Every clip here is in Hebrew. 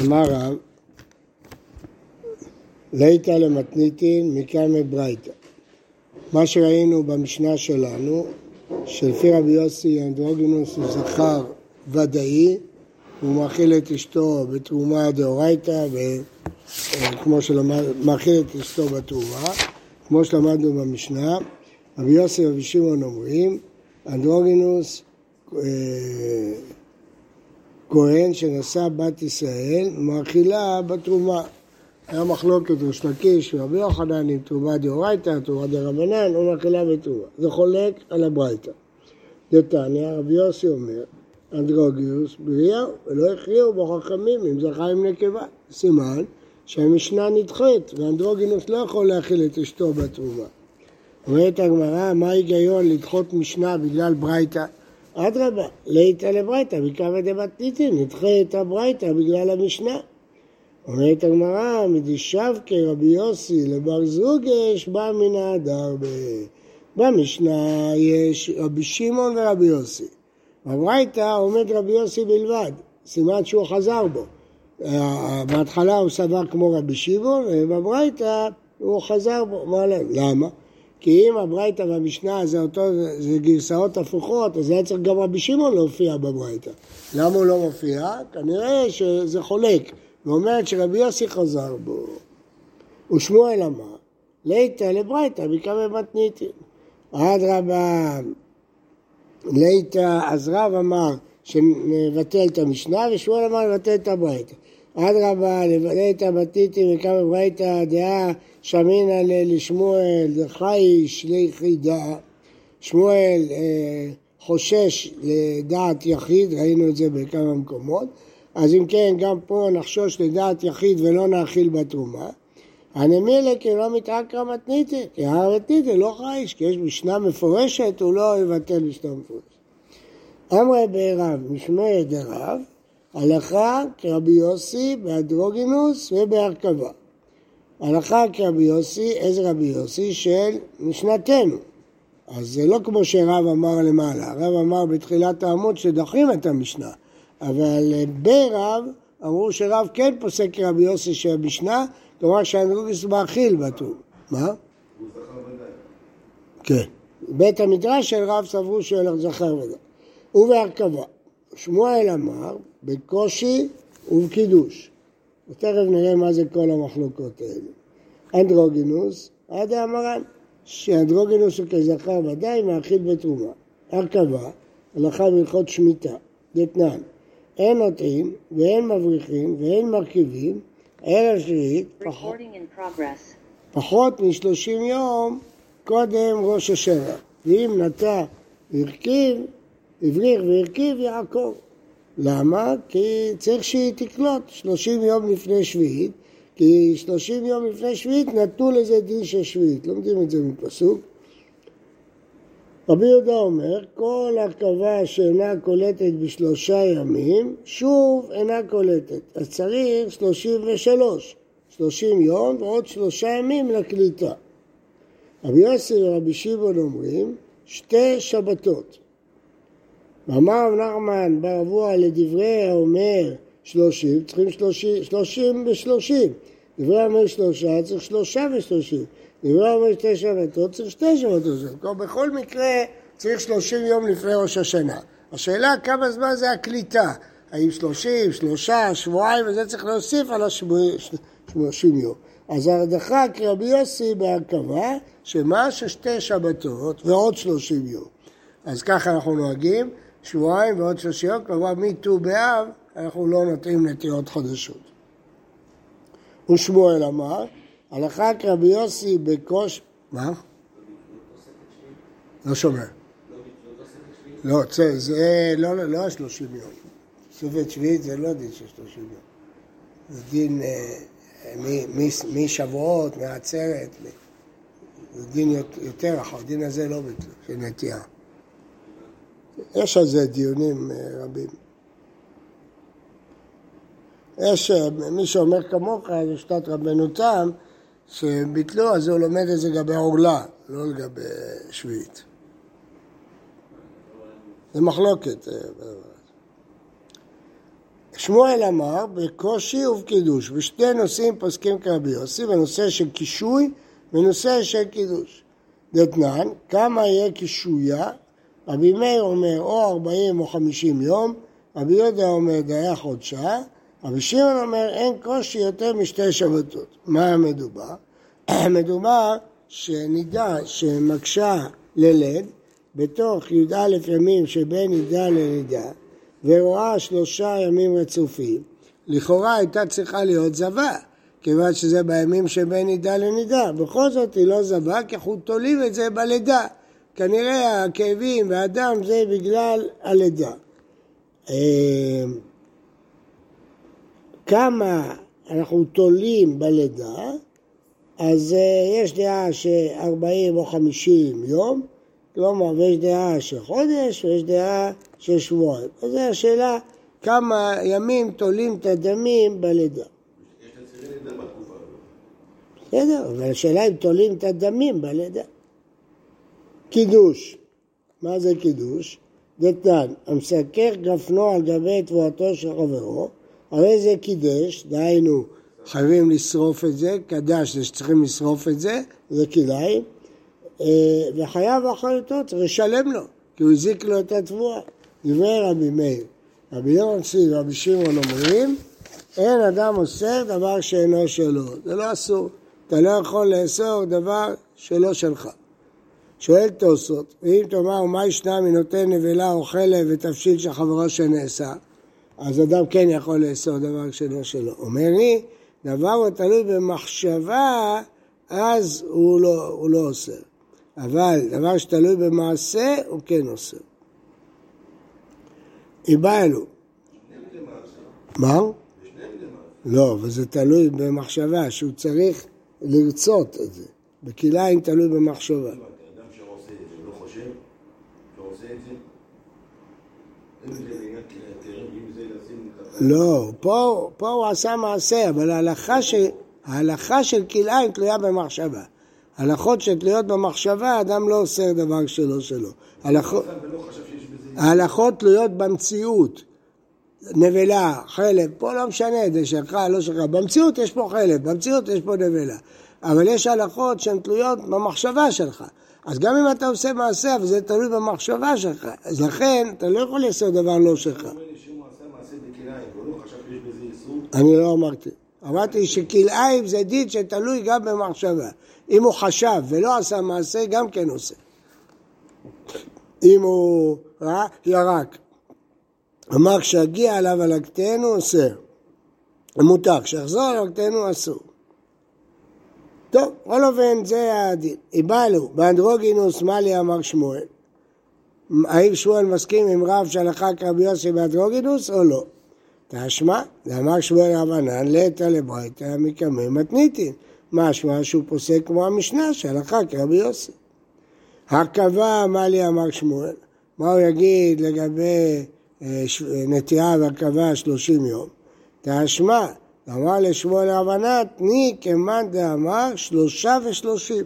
אמר רב, ליתא למתניתין מקמא ברייתא. מה שראינו במשנה שלנו, שלפי רבי יוסי אנדרוגינוס הוא זכר ודאי, הוא מאכיל את אשתו בתרומה דאורייתא, וכמו שלמד, מאכיל את אשתו בתרומה, כמו שלמדנו במשנה, רבי יוסי ורבי שמעון אומרים, אנדרוגינוס אה, כהן שנשא בת ישראל, מאכילה בתרומה. היה מחלוקת ראש לקיש ורבי יוחנן עם תרומה דאורייתא, תרומה דרבנן, או מאכילה בתרומה. זה חולק על הברייתא. דתניא, רבי יוסי אומר, אנדרוגיוס בריאה, ולא הכריעו בו חכמים אם זכה עם נקבה. סימן שהמשנה נדחית, ואנדרוגינוס לא יכול להכיל את אשתו בתרומה. אומרת הגמרא, מה ההיגיון לדחות משנה בגלל ברייתא? אדרבה, ליתא לברייתא, בקרא דמתניתין, נדחה את הברייתא בגלל המשנה. אומרת הגמרא, מדשב כרבי יוסי לבר זוגש, בא מן ההדר. במשנה יש רבי שמעון ורבי יוסי. בברייתא עומד רבי יוסי בלבד, סימן שהוא חזר בו. בהתחלה הוא סבר כמו רבי שמעון, ובברייתא הוא חזר בו. מה להם? למה? כי אם הברייתא והמשנה זה אותו, זה גרסאות הפוכות, אז היה צריך גם רבי שמעון להופיע בברייתא. למה הוא לא מופיע? כנראה שזה חולק. ואומרת שרבי יוסי חזר בו. ושמואל אמר, ליתא לברייתא בכמה מתניתין. אדרבה, ליתא, אז רב אמר שנבטל את המשנה, ושמואל אמר לבטל את הברייתא. אדרבה, ליתא מתניתין בכמה ברייתא, דעה שמינא לשמואל, דחי שליחי דעה. שמואל אה, חושש לדעת יחיד, ראינו את זה בכמה מקומות. אז אם כן, גם פה נחשוש לדעת יחיד ולא נאכיל בתרומה. הנמילה כי לא מתעקרא מתניתא, כי הר מתניתא לא חייש, כי יש משנה מפורשת, הוא לא יבטל משנה מפורשת. אמרי ברב, משמעי דרב, הלכה כרבי יוסי באדרוגינוס ובהרכבה. הלכה כרבי יוסי, איזה רבי יוסי? של משנתנו. אז זה לא כמו שרב אמר למעלה, הרב אמר בתחילת העמוד שדוחים את המשנה. אבל אה, ברב אמרו שרב כן פוסק כרבי יוסי של המשנה, כלומר שהאנדרוגוס מאכיל בתור. מה? כן. בית המדרש של רב סברו שהוא הולך זכר ודאי. ובהרכבה. שמואל אמר בקושי ובקידוש. ותכף נראה מה זה כל המחלוקות האלה. אנדרוגינוס, עד האמרן, שאנדרוגינוס הוא כזכר ודאי מאכיל בתרומה. הרכבה, הלכה בהלכות שמיטה, דתנן. אין נוטעים ואין מבריחים ואין מרכיבים, ערב שביעית פחות, פחות משלושים יום קודם ראש השבע. ואם נטע והרכיב, הבריח והרכיב יעקב. למה? כי צריך שהיא תקלוט שלושים יום לפני שביעית, כי שלושים יום לפני שביעית נתנו לזה דין של שביעית. לומדים את זה מפסוק. רבי יהודה אומר, כל הרכבה שאינה קולטת בשלושה ימים, שוב אינה קולטת. אז צריך שלושים ושלוש, שלושים יום ועוד שלושה ימים לקליטה. רבי יוסי ורבי שמעון אומרים, שתי שבתות. ואמר רב נחמן בר אבוה לדברי האומר שלושים, צריכים שלושים, שלושים ושלושים. דברי האומר שלושה, צריך שלושה ושלושים. דברי אומר שתי שבתות, צריך שתי שבתות. כלומר, בכל מקרה צריך שלושים יום לפני ראש השנה. השאלה כמה זמן זה הקליטה. האם שלושים, שלושה, שבועיים, וזה צריך להוסיף על השלושים יום. אז ההדחה כרבי יוסי בהרכבה, שמה ששתי שבתות ועוד שלושים יום. אז ככה אנחנו נוהגים, שבועיים ועוד שלושים יום, כלומר מט"ו באב אנחנו לא נוטעים נטיעות חדשות. ושמואל אמר, הלכה כרבי יוסי בקוש... מה? לא שומע. לא, זה, לא, לא, השלושים יום. סופת שביעית זה לא דין של שלושים יום. זה דין אה, משבועות, מעצרת. זה דין יותר רחב, הדין הזה לא ביטלו, של נטייה. יש על זה דיונים אה, רבים. יש, אה, מי שאומר כמוך, זה שיטת רבנו תם, שביטלו, אז הוא לומד את זה לגבי עורלה, לא לגבי שביעית. זה מחלוקת. אה, שמואל אמר, בקושי ובקידוש, בשתי נושאים פוסקים כרבי יוסי, בנושא של קישוי ונושא של קידוש. דתנן, כמה יהיה קישויה? רבי מאיר אומר או ארבעים או חמישים יום, רבי יהודה אומר דייה חודשה, רבי שמעון אומר אין קושי יותר משתי שבתות. מה מדובר? מדובר שנידה שמקשה ללד בתוך י"א ימים שבין נידה ללידה ורואה שלושה ימים רצופים, לכאורה הייתה צריכה להיות זבה, כיוון שזה בימים שבין נידה לנידה. בכל זאת היא לא זבה, כי אנחנו תולים את זה בלידה. כנראה הכאבים והדם זה בגלל הלידה. אה, כמה אנחנו תולים בלידה, אז אה, יש דעה ש-40 או 50 יום, כלומר, ויש דעה של חודש ויש דעה של שבועיים. אז זו השאלה כמה ימים תולים את הדמים בלידה. בסדר, אבל השאלה אם תולים את הדמים בלידה. קידוש, מה זה קידוש? דתן, המסכך גפנו על גבי תבואתו של חברו, הרי זה קידש, דהיינו חייבים לשרוף את זה, קדש זה שצריכים לשרוף את זה, זה כדאי, אה, וחייב אחריותו צריך לשלם לו, כי הוא הזיק לו את התבואה. דברי רבי מאיר, רבי יורצי ורבי שמעון אומרים, אין אדם אוסר דבר שאינו שלו, זה לא אסור, אתה לא יכול לאסור דבר שלא שלך. שואל תוספות, ואם תאמר מה ישנה מנותן נבלה או חלב ותבשיל של חברו שנאסר, אז אדם כן יכול לאסור דבר שלא שלו. אומר לי, דבר הוא תלוי במחשבה, אז הוא לא, הוא לא אוסר. אבל דבר שתלוי במעשה, הוא כן אוסר. איבאלו. מה? לא, אבל זה תלוי במחשבה, שהוא צריך לרצות את זה. בכלאיים תלוי במחשבה. לא, פה, פה הוא עשה מעשה, אבל ההלכה של, ההלכה של כלאיים תלויה במחשבה. הלכות שתלויות במחשבה, אדם לא אוסר דבר שלא שלו. הלכות, ההלכות תלויות במציאות. נבלה, חלב, פה לא משנה, זה שלך, לא שלך. במציאות יש פה חלב, במציאות יש פה נבלה. אבל יש הלכות שהן תלויות במחשבה שלך. אז גם אם אתה עושה מעשה, אבל זה תלוי במחשבה שלך. אז לכן, אתה לא יכול לעשות דבר לא שלך. אני לא אמרתי. אמרתי שכלאיים זה דין שתלוי גם במחשבה. אם הוא חשב ולא עשה מעשה, גם כן עושה. אם הוא ראה, ירק. אמר כשיגיע עליו הלקטנו, אוסר. מותר, כשיחזור הלקטנו, אסור. טוב, בכל אופן זה הדין. איבלו, באנדרוגינוס מאלי אמר שמואל. האם שמואל מסכים עם רב שהלכה כרבי יוסי באנדרוגינוס או לא? תשמע, ואמר שמואל רבנן, לטא לברייתא מקמא מתניתין. משמע שהוא פוסק כמו המשנה שהלכה כרבי יוסי. הרכבה, מה לי אמר שמואל? מה הוא יגיד לגבי נטיעה והרכבה שלושים יום? תשמע, אמר לשמואל רבנן, תני כמאן דאמר שלושה ושלושים.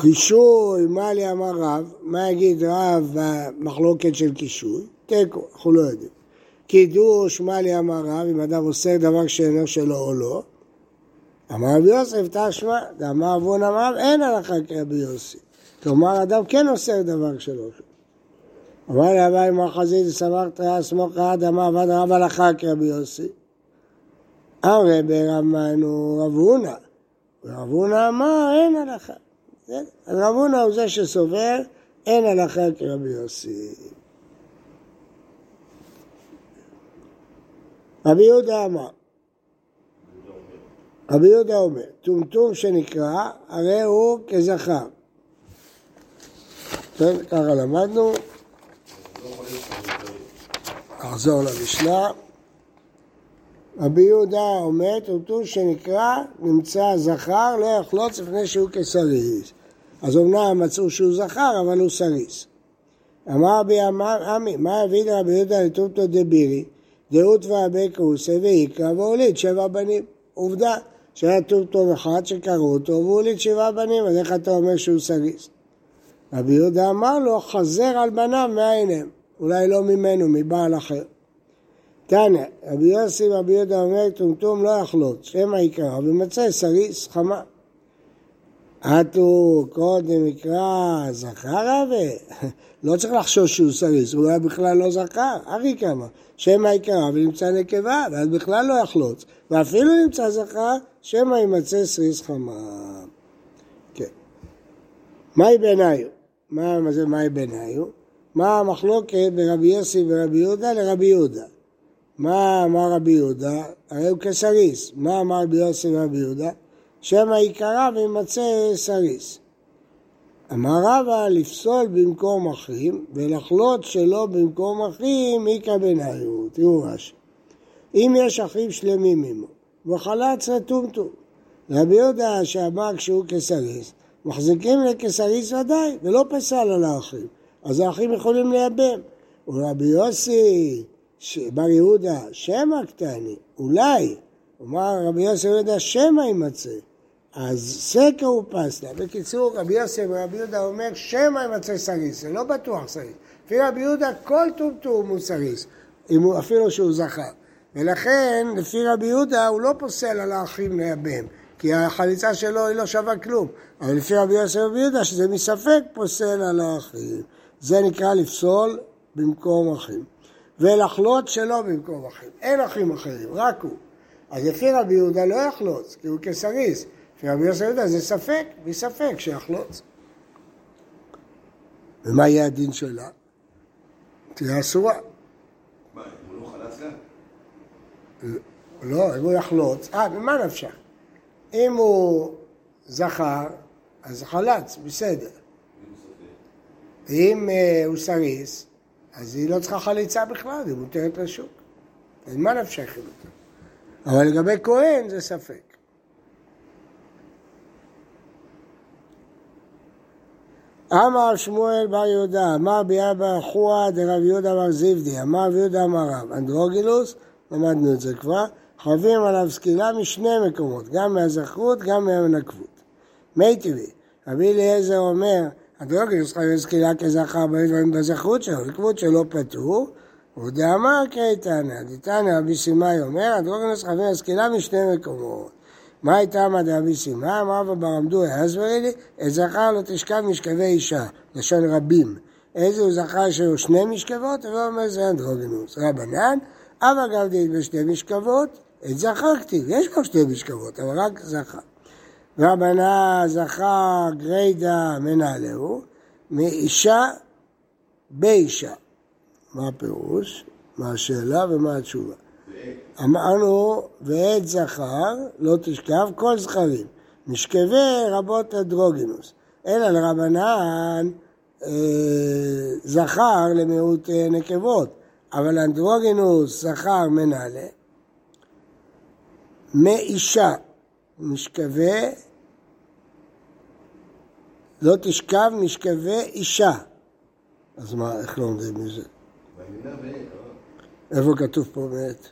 קישוי, מה לי אמר רב? מה יגיד רב במחלוקת של קישוי? תיקו, אנחנו לא יודעים. קידוש, מה לי אמר רב, אם אדם עושה דבר שאינו שלו או לא. אמר רבי יוסף, תשמע, אמר אבון אמר, אין הלכה כרבי יוסי. כלומר, אדם כן עושה דבר שלו. אמר לי אביי מחזית וסמך תראה סמוך עד אמר עבד רב הלכה כרבי יוסי. הרי ברמנו רב הונא, ורב הונא אמר אין הלכה. אז רב הונא הוא זה שסובר אין הלכה כרבי יוסי. רבי יהודה אמר, רבי יהודה אומר, טומטום שנקרא, הרי הוא כזכר. כן, ככה למדנו. נחזור למשנה. רבי יהודה אומר, טומטום שנקרא, נמצא זכר, לא יחלוץ לפני שהוא כסריס. אז אמנם מצאו שהוא זכר, אבל הוא סריס. אמר רבי עמי, מה הביא לרבי יהודה לטומטום דבירי? דעות ואבי כוסי ויקרא והוליד שבע בנים. עובדה שהיה טוב טוב אחד שקראו אותו והוא הוליד שבעה בנים, אז איך אתה אומר שהוא סריס? רבי יהודה אמר לו, חזר על בניו מאין הם? אולי לא ממנו, מבעל אחר. תנא, רבי יוסי ורבי יהודה אומר, טומטום לא יחלוט, שמא יקרא, ומצא סריס חמה. עטו קודם יקרא זכר אבי, לא צריך לחשוש שהוא סריס, היה בכלל לא זכר, ארי כמה, שמא יקרא ונמצא נקבה, ואז בכלל לא יחלוץ, ואפילו נמצא זכר, שמא יימצא סריס חמה. כן. מהי בעיניו? מה זה מהי בעיניו? מה המחלוקת ברבי יוסי ורבי יהודה לרבי יהודה? מה אמר רבי יהודה? הרי הוא כסריס. מה אמר רבי יוסי ורבי יהודה? שמא יקרא וימצא סריס. אמר רבא לפסול במקום אחים ולחלוט שלא במקום אחים איכא בניו. תראו רש"י. אם יש אחים שלמים עמו וחלץ לטומטום. רבי יהודה שאמר כשהוא כסריס, מחזיקים לכסריס ודאי, ולא פסל על האחים. אז האחים יכולים לייבם. ורבי יוסי, בר יהודה, שמא קטני, אולי, אמר רבי יוסי יהודה, שמא יימצא. אז סקר הוא פסלה. בקיצור, רבי יוסי ורבי יהודה אומר, שמא יימצא סריס, זה לא בטוח סריס. לפי רבי יהודה, כל טומטום הוא סריס, אפילו שהוא זכר. ולכן, לפי רבי יהודה, הוא לא פוסל על האחים לייבם. כי החליצה שלו היא לא שווה כלום. אבל לפי רבי יוסף רבי יהודה, שזה מספק פוסל על האחים. זה נקרא לפסול במקום אחים. ולחלוט שלא במקום אחים. אין אחים אחרים, רק הוא. אז לפי רבי יהודה לא יחלוץ, כי הוא כסריס. לפי רבי יהודה זה ספק, מספק שיחלוץ. ומה יהיה הדין שלה? תהיה אסורה. מה, הוא לא חלץ לה? לא, אם הוא יחלוץ, אה, ממה נפשך? אם הוא זכר, אז חלץ, בסדר. אם uh, הוא סריס, אז היא לא צריכה חליצה בכלל, היא מותרת לשוק. אז מה נפשך עם אותו? אבל לגבי כהן זה ספק. אמר שמואל בר יהודה, אמר ביאבא חוה דרב יהודה בר זיבדי, אמר רב יהודה אמר רב, אנדרוגילוס, למדנו את זה כבר, חייבים עליו סקילה משני מקומות, גם מהזכרות, גם מהנקבות. מי טבעי, רבי אליעזר אומר, הדרוגינוס חייב סקילה כזכר בדברים בזכרות שלו, נקבות שלא פטור, ודאמר קייטנא, דתנא רבי סימאי אומר, הדרוגינוס חייבים סקילה משני מקומות. מה הייתה עמד רבי סימאי? אמר רבא ברמדו, הסברי לי, את זכר לא תשכב משכבי אישה, לשון רבים. איזה הוא זכר שהיו שני משכבות? הוא אומר זה אנדרוגינוס. רבנן, אבא גבדית בשתי משכבות, את זכר כתיב, יש כבר שתי משכבות, אבל רק זכר. רבנה זכר גרידא מנהלהו, מאישה באישה. מה הפירוש? מה השאלה ומה התשובה? אמרנו, ועת זכר לא תשכב כל זכרים, משכבי רבות אדרוגינוס, אלא לרבנן אה, זכר למיעוט אה, נקבות, אבל אנדרוגינוס זכר מנהלה, מאישה משכבה, לא תשכב משכבה אישה. אז מה, איך לומדים מזה? איפה כתוב פה זכר.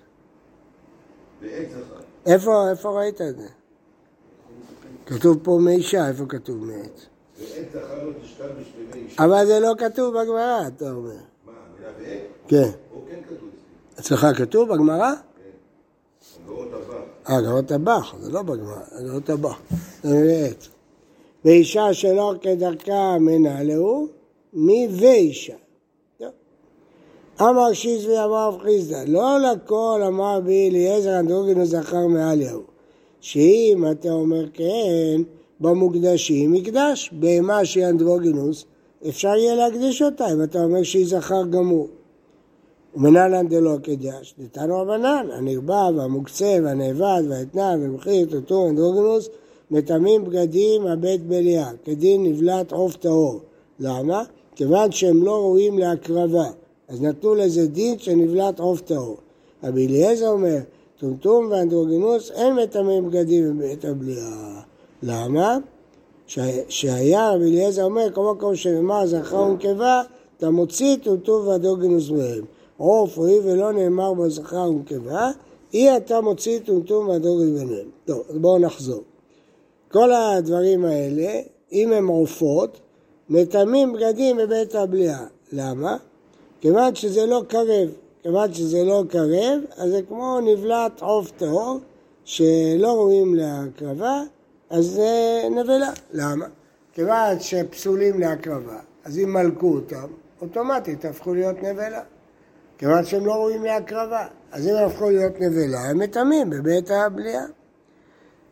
איפה, איפה ראית את זה? כתוב פה מאישה, איפה כתוב לא אישה. אבל זה לא כתוב בגמרא, אתה אומר. מה, המילה בעת? כן. כן. אצלך כתוב בגמרא? הגאות טבח, זה לא בגמרא, גרות טבח. זה מעת. ואישה שלא כדרכה מנהלהו, מי ואישה. טוב. אמר שיזבי אמר רב חיסדא, לא לכל אמר בי אליעזר אנדרוגינוס זכר מעליהו. שאם אתה אומר כן, במוקדשים מקדש, בהמה שהיא אנדרוגינוס, אפשר יהיה להקדיש אותה אם אתה אומר שהיא זכר גמור. ומנהלן דלא קדש, נתנו רבנן, הנרבה והמוקצה והנאבד והאתנן ומחיר, טוטור, אנדרוגינוס, מטמאים בגדים הבית בליה, כדין נבלת עוף טהור. למה? כיוון שהם לא ראויים להקרבה, אז נתנו לזה דין שנבלת עוף טהור. רבי אליעזר אומר, טומטום ואנדרוגינוס אין מטמאים בגדים בבית הבליעה. למה? שהיה רבי אליעזר אומר, כל מקום שנאמר זכר ונקבה, אתה מוציא טומטום ואנדרוגינוס מהם. עוף או אי ולא נאמר בו זכר ונקבה, אי אתה מוציא טומטום ואנדרוגינוס ביניהם. טוב, אז בואו נחזור. כל הדברים האלה, אם הם עופות, מטמאים בגדים בבית הבליעה. למה? כיוון שזה לא קרב. כיוון שזה לא קרב, אז זה כמו נבלת עוף טהור, שלא ראויים להקרבה, אז זה נבלה. למה? כיוון שפסולים להקרבה, אז אם מלכו אותם, אוטומטית הפכו להיות נבלה. כיוון שהם לא ראויים להקרבה, אז אם הפכו להיות נבלה, הם מטמאים בבית הבליעה.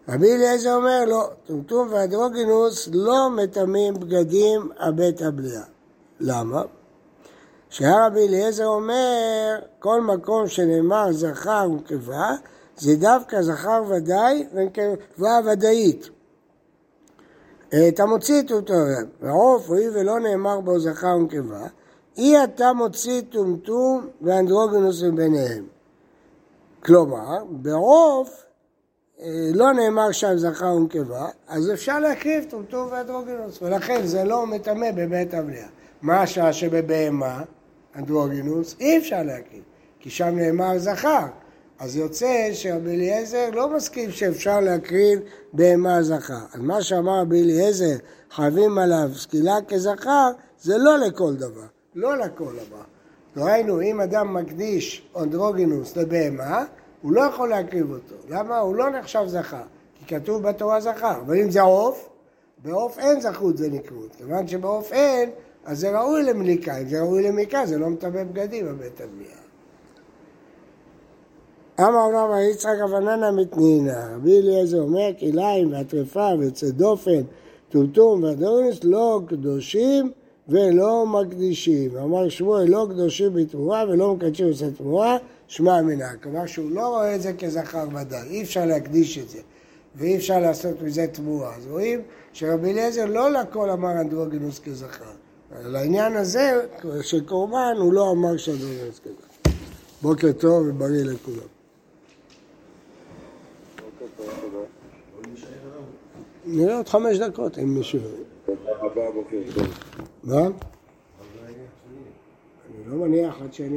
רבי אליעזר אומר, לא, טומטום ואדרוגינוס לא מטמאים בגדים הבית הבליעה. למה? שהרבי אליעזר אומר, כל מקום שנאמר זכר ונקבה, זה דווקא זכר ודאי ונקבה ודאית. אתה מוציא טומטום, ועוף, הואיל ולא נאמר בו זכר ונקבה, אי אתה מוציא טומטום ואנדרוגינוס מביניהם. כלומר, בעוף אה, לא נאמר שם זכר ונקבה, אז אפשר להקריב טומטום ואנדרוגינוס, ולכן זה לא מטמא בבית המליאה. מה השעה שבבהמה, אנדרוגינוס, אי אפשר להקריב, כי שם נאמר זכר. אז יוצא שרבי אליעזר לא מסכים שאפשר להקריב בהמה זכר. אז מה שאמר רבי אליעזר, חייבים עליו סקילה כזכר, זה לא לכל דבר, לא לכל דבר. ראינו, אם אדם מקדיש אנדרוגינוס לבהמה, הוא לא יכול להקריב אותו. למה? הוא לא נחשב זכר, כי כתוב בתורה זכר. אבל אם זה עוף, בעוף אין זכות ונקרות. כיוון שבעוף אין, אז זה ראוי למליקה. אם זה ראוי למליקה, זה לא מטמא בגדים בבית הבנייה. אמר אמר יצחק אבננה מתנינה, רבי אליעזר אומר כליים והטרפה ויוצא דופן, טומטום והדורנס לא קדושים ולא מקדישים. אמר שמואל לא קדושים בתמורה ולא מקדשים עושה תמורה, שמע מנה. כלומר שהוא לא רואה את זה כזכר ודאי, אי אפשר להקדיש את זה ואי אפשר לעשות מזה תמורה. אז רואים שרבי אליעזר לא לכל אמר אנדרוגינוס כזכר. לעניין הזה של קורבן הוא לא אמר שאנדרוגינוס כזכר. בוקר טוב ובריא לכולם. נראה עוד חמש דקות אם מישהו... מה? אני לא מניח עד שאני...